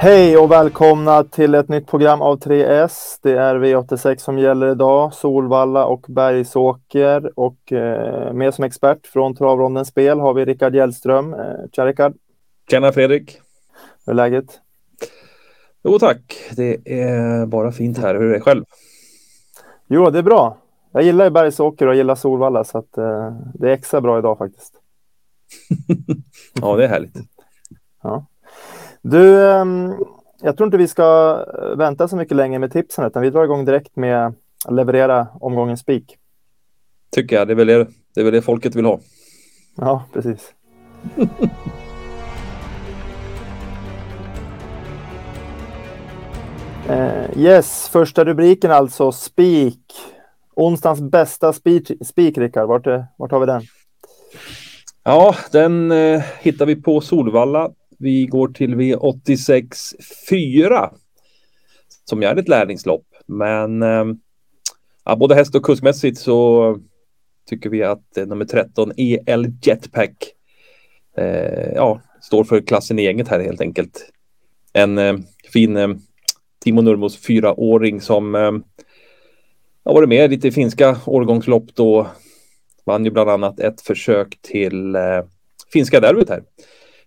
Hej och välkomna till ett nytt program av 3S. Det är V86 som gäller idag. Solvalla och Bergsåker. Och eh, med som expert från Travrondens spel har vi Rickard Hjellström. Eh, tja Rickard! Tjena Fredrik! Hur är läget? Jo tack, det är bara fint här. Hur är det själv? Jo, det är bra. Jag gillar ju Bergsåker och gillar Solvalla så att eh, det är extra bra idag faktiskt. ja, det är härligt. Ja. Du, ehm, jag tror inte vi ska vänta så mycket längre med tipsen utan vi drar igång direkt med att leverera omgången spik. Tycker jag. Det är väl det, det, är väl det folket vill ha. Ja, precis. uh, yes, första rubriken alltså spik. Onsdagens bästa spik, Rickard. Vart, vart har vi den? Ja, den eh, hittar vi på Solvalla vi går till V86 4. Som är ett lärlingslopp. Men eh, ja, både häst och kuskmässigt så tycker vi att eh, nummer 13 EL Jetpack eh, ja, står för klassen i gänget här helt enkelt. En eh, fin eh, Timo Nurmos fyraåring som eh, har varit med lite finska årgångslopp då. Vann ju bland annat ett försök till eh, finska derbyt här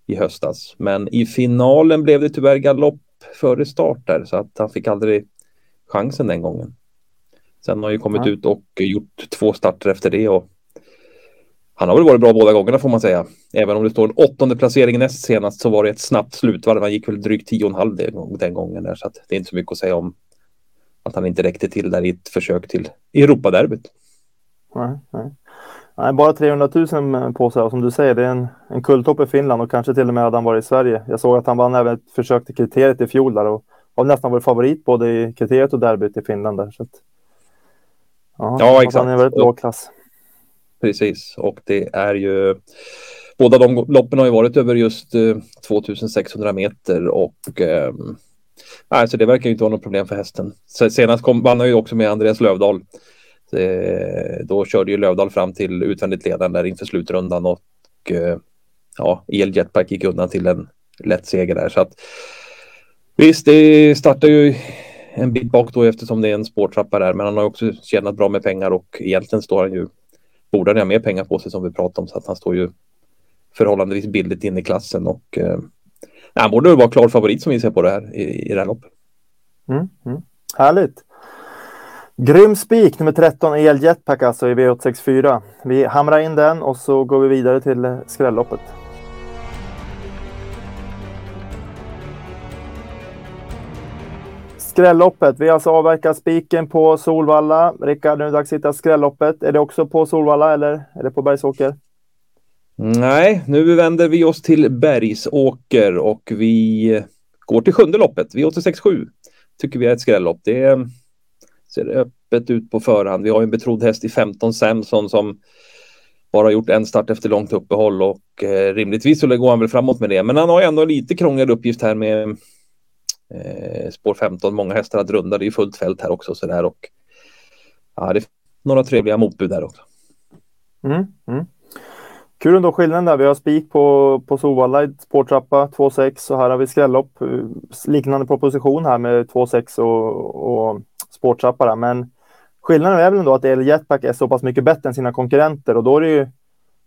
i höstas. Men i finalen blev det tyvärr galopp före start där så att han fick aldrig chansen den gången. Sen har han ju kommit ja. ut och gjort två starter efter det och han har väl varit bra båda gångerna får man säga. Även om det står en åttonde placering näst senast så var det ett snabbt slutvarv. Han gick väl drygt tio och en halv den gången där så att det är inte så mycket att säga om att han inte räckte till där i ett försök till Europaderbyt. Nej, nej. Nej, bara 300 000 på sig och som du säger, det är en, en kulltopp i Finland och kanske till och med hade han varit i Sverige. Jag såg att han vann även ett försök till kriteriet i fjol där och har nästan varit favorit både i kriteriet och derbyt i Finland där. Så att, ja, ja exakt. Han är väldigt låg klass. Precis, och det är ju båda de loppen har ju varit över just eh, 2600 meter och eh, alltså det verkar ju inte vara något problem för hästen. Senast kom, vann han ju också med Andreas Lövdahl Eh, Eh, då körde ju Lövdal fram till utvändigt ledande där inför slutrundan och eh, ja, El Jetpack gick undan till en lätt seger där. Så att, visst, det startar ju en bit bak då eftersom det är en spårtrappa där, men han har också tjänat bra med pengar och egentligen står han ju, borde han ha mer pengar på sig som vi pratade om, så att han står ju förhållandevis billigt in i klassen och eh, han borde vara klar favorit som vi ser på det här i, i det här loppet. Mm, mm. Härligt. Grym spik nummer 13 El Jetpack alltså i V864. Vi hamrar in den och så går vi vidare till eh, skrälloppet. Skrälloppet. Vi har alltså avverkat spiken på Solvalla. Rickard, nu är det dags att hitta skrälloppet. Är det också på Solvalla eller är det på Bergsåker? Nej, nu vänder vi oss till Bergsåker och vi eh, går till sjunde loppet. V867 tycker vi är ett skrällopp. Det är ser öppet ut på förhand. Vi har en betrodd häst i 15 Samson som bara gjort en start efter långt uppehåll och eh, rimligtvis så går han väl framåt med det. Men han har ändå lite krånglig uppgift här med eh, spår 15. Många hästar att runda. Det är fullt fält här också så där och ja, det är några trevliga motbud där också. Mm, mm. Kul ändå skillnaden där. Vi har spik på, på Sovalla i spårtrappa 2,6 och här har vi skrällopp. Eh, liknande proposition här med 2,6 och, och spårtrappa. Men skillnaden är väl ändå att El Jetpack är så pass mycket bättre än sina konkurrenter och då är det ju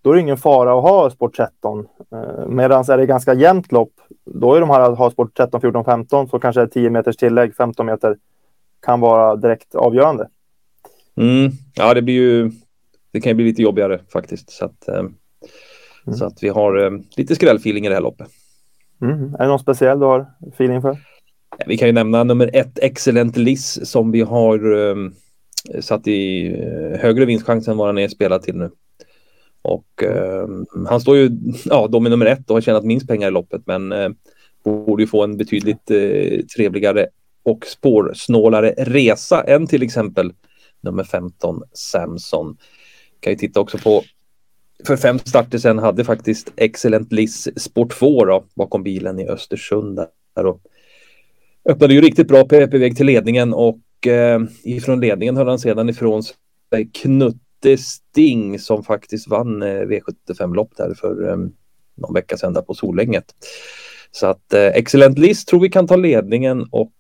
då är det ingen fara att ha sport 13. Eh, Medan är det ganska jämnt lopp, då är de här att ha sport 13, 14, 15 så kanske 10 meters tillägg, 15 meter kan vara direkt avgörande. Mm. Ja, det blir ju. Det kan ju bli lite jobbigare faktiskt så att. Eh, mm. Så att vi har eh, lite skrällfeeling i det här loppet. Mm. Är det någon speciell du har feeling för? Eh, vi kan ju nämna nummer ett, Excellent Liss, som vi har um, satt i uh, högre vinstchans än vad han är spelad till nu. Och um, han står ju, ja, de är nummer ett och har tjänat minst pengar i loppet, men uh, borde ju få en betydligt uh, trevligare och spårsnålare resa än till exempel nummer 15 Samson. Kan ju titta också på för fem starter sedan hade faktiskt Excellent Liss Sport 2 då, bakom bilen i Östersund. Där och öppnade ju riktigt bra PP-väg till ledningen och eh, ifrån ledningen höll han sedan ifrån sig Knutte Sting som faktiskt vann eh, V75-lopp där för eh, någon vecka sedan där på Solänget. Så att eh, Excellent List tror vi kan ta ledningen och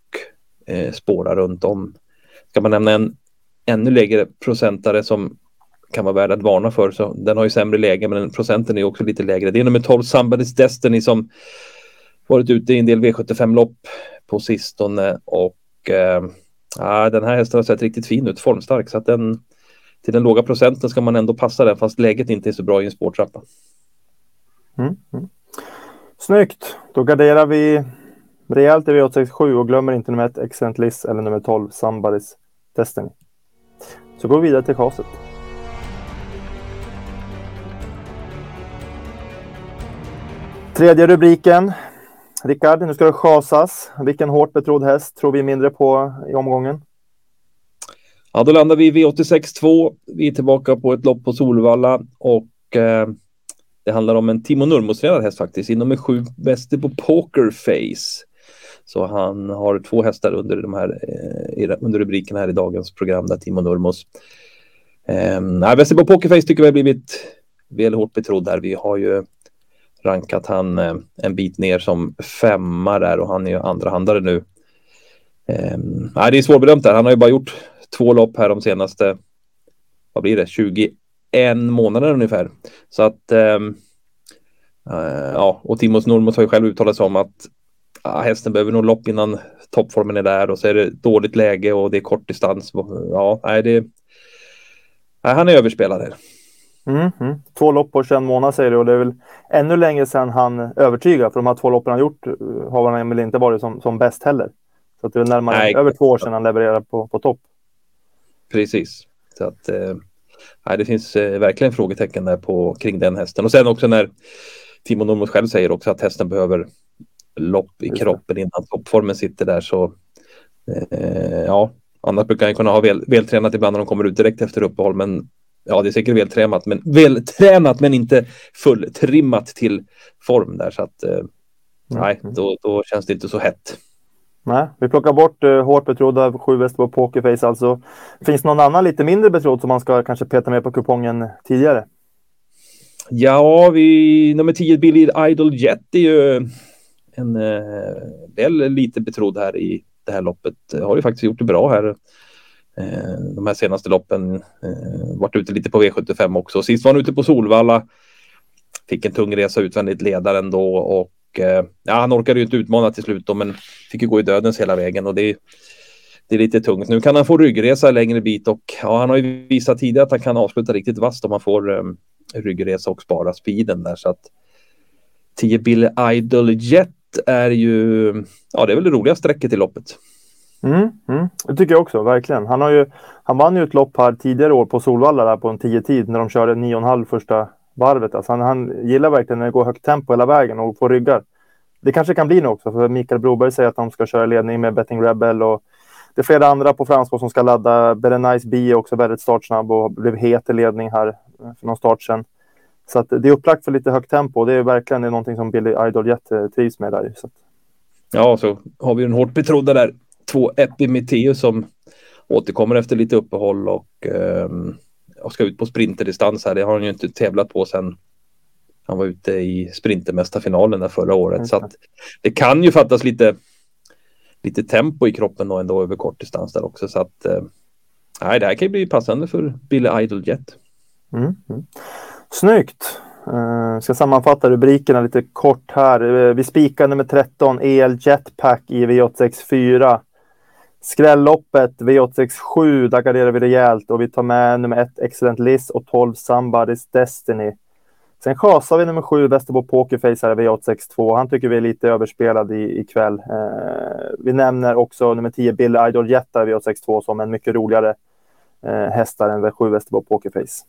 eh, spåra runt om. Ska man nämna en ännu lägre procentare som kan vara värd att varna för. Så den har ju sämre läge men procenten är också lite lägre. Det är nummer 12 Somebody's Destiny som varit ute i en del V75-lopp på sistone och eh, den här hästen har sett riktigt fin ut, formstark så att den till den låga procenten ska man ändå passa den fast läget inte är så bra i en spårtrappa. Mm, mm. Snyggt, då garderar vi rejält i V867 och glömmer inte nummer 1 Excellent Liss eller nummer 12 Somebody's Destiny. Så går vi vidare till chaset. Tredje rubriken. Rickard, nu ska det chasas. Vilken hårt betrodd häst tror vi mindre på i omgången? Ja, då landar vi i V86 2. Vi är tillbaka på ett lopp på Solvalla och eh, det handlar om en Timo Nurmos häst faktiskt, i nummer sju, bäste på Pokerface. Så han har två hästar under, de här, eh, under rubriken här i dagens program, där Timo Nurmos. Eh, bäste på Pokerface tycker vi har blivit väl hårt betrodd där. Vi har ju rankat han eh, en bit ner som femma där och han är ju andrahandare nu. Eh, nej, det är svårbedömt där. Han har ju bara gjort två lopp här de senaste, vad blir det, 21 månader ungefär. Så att, ehm, eh, ja, och Timos Normos har ju själv uttalat sig om att ja, hästen behöver nog lopp innan toppformen är där och så är det dåligt läge och det är kort distans. Ja, nej, det, nej, han är överspelad här. Mm, mm. Två lopp på 21 månader säger du och det är väl ännu längre sedan han övertygade. För de här två loppen han gjort eh, har han väl inte varit som, som bäst heller. Så det är närmare Nej. över två år sedan han levererade på, på topp. Precis. Så att, eh, det finns eh, verkligen frågetecken där på, kring den hästen. Och sen också när Timo Normos själv säger också att hästen behöver lopp i kroppen innan toppformen sitter där så eh, ja, annars brukar han kunna ha väl, vältränat ibland när de kommer ut direkt efter uppehåll men ja, det är säkert vältränat, men vältränat men inte fulltrimmat till form där så att eh, mm. nej, då, då känns det inte så hett. Nej, vi plockar bort uh, hårt betrodda sju väster på Pokerface alltså. Finns det någon annan lite mindre betrodd som man ska kanske peta med på kupongen tidigare? Ja, vi, nummer 10 Billy Idol Jet är ju en uh, väl lite betrodd här i det här loppet. Har ju faktiskt gjort det bra här Eh, Eh, de här senaste loppen. Eh, varit ute lite på V75 också. Sist var han ute på Solvalla. Fick en tung resa utvändigt ledaren då och eh, ja, han orkade ju inte utmana till slut då, men fick ju gå i dödens hela vägen och det, det är lite tungt. Nu kan han få ryggresa längre bit och ja, han har ju visat tidigare att han kan avsluta riktigt vasst om han får um, ryggresa och spara speeden där så att 10 Bill Idol Jet är ju, ja det är väl det roliga strecket i loppet. Mm, mm. Det tycker jag också, verkligen. Han, har ju, han vann ju ett lopp här tidigare år på Solvalla där på en 10-tid när de körde 9,5 första varvet. Alltså han, han gillar verkligen när det går högt tempo hela vägen och får ryggar. Det kanske kan bli något också, för Mikael Broberg säger att de ska köra ledning med Betting Rebel och det är flera andra på framspår som ska ladda. Better Nice B är också väldigt startsnabb och blev het i ledning här för någon start sedan. Så att det är upplagt för lite högt tempo och det är verkligen det är någonting som Billy Idol jättetrivs med där. Så att... Ja, så har vi den hårt betrodda där två Epimetheus som återkommer efter lite uppehåll och, eh, och ska ut på sprinterdistans här. Det har han ju inte tävlat på sen han var ute i sprintermästarfinalen där förra året. Mm. Så att det kan ju fattas lite, lite tempo i kroppen och ändå över kort distans där också. Så att eh, nej, det här kan ju bli passande för Billy Idol Jet. Mm. Mm. Snyggt! Uh, ska sammanfatta rubrikerna lite kort här. Uh, vi spikar nummer 13, EL Jetpack i V864. Skrälloppet V867, där garderar vi rejält och vi tar med nummer 1 Excellent Liz och 12 Somebody's Destiny. Sen chasar vi nummer 7 Västerbo Pokerface här i V862. Han tycker vi är lite överspelad i, ikväll. Eh, vi nämner också nummer 10 Bill Idol Jetta i V862 som en mycket roligare eh, hästar än V7 Västerbo Pokerface.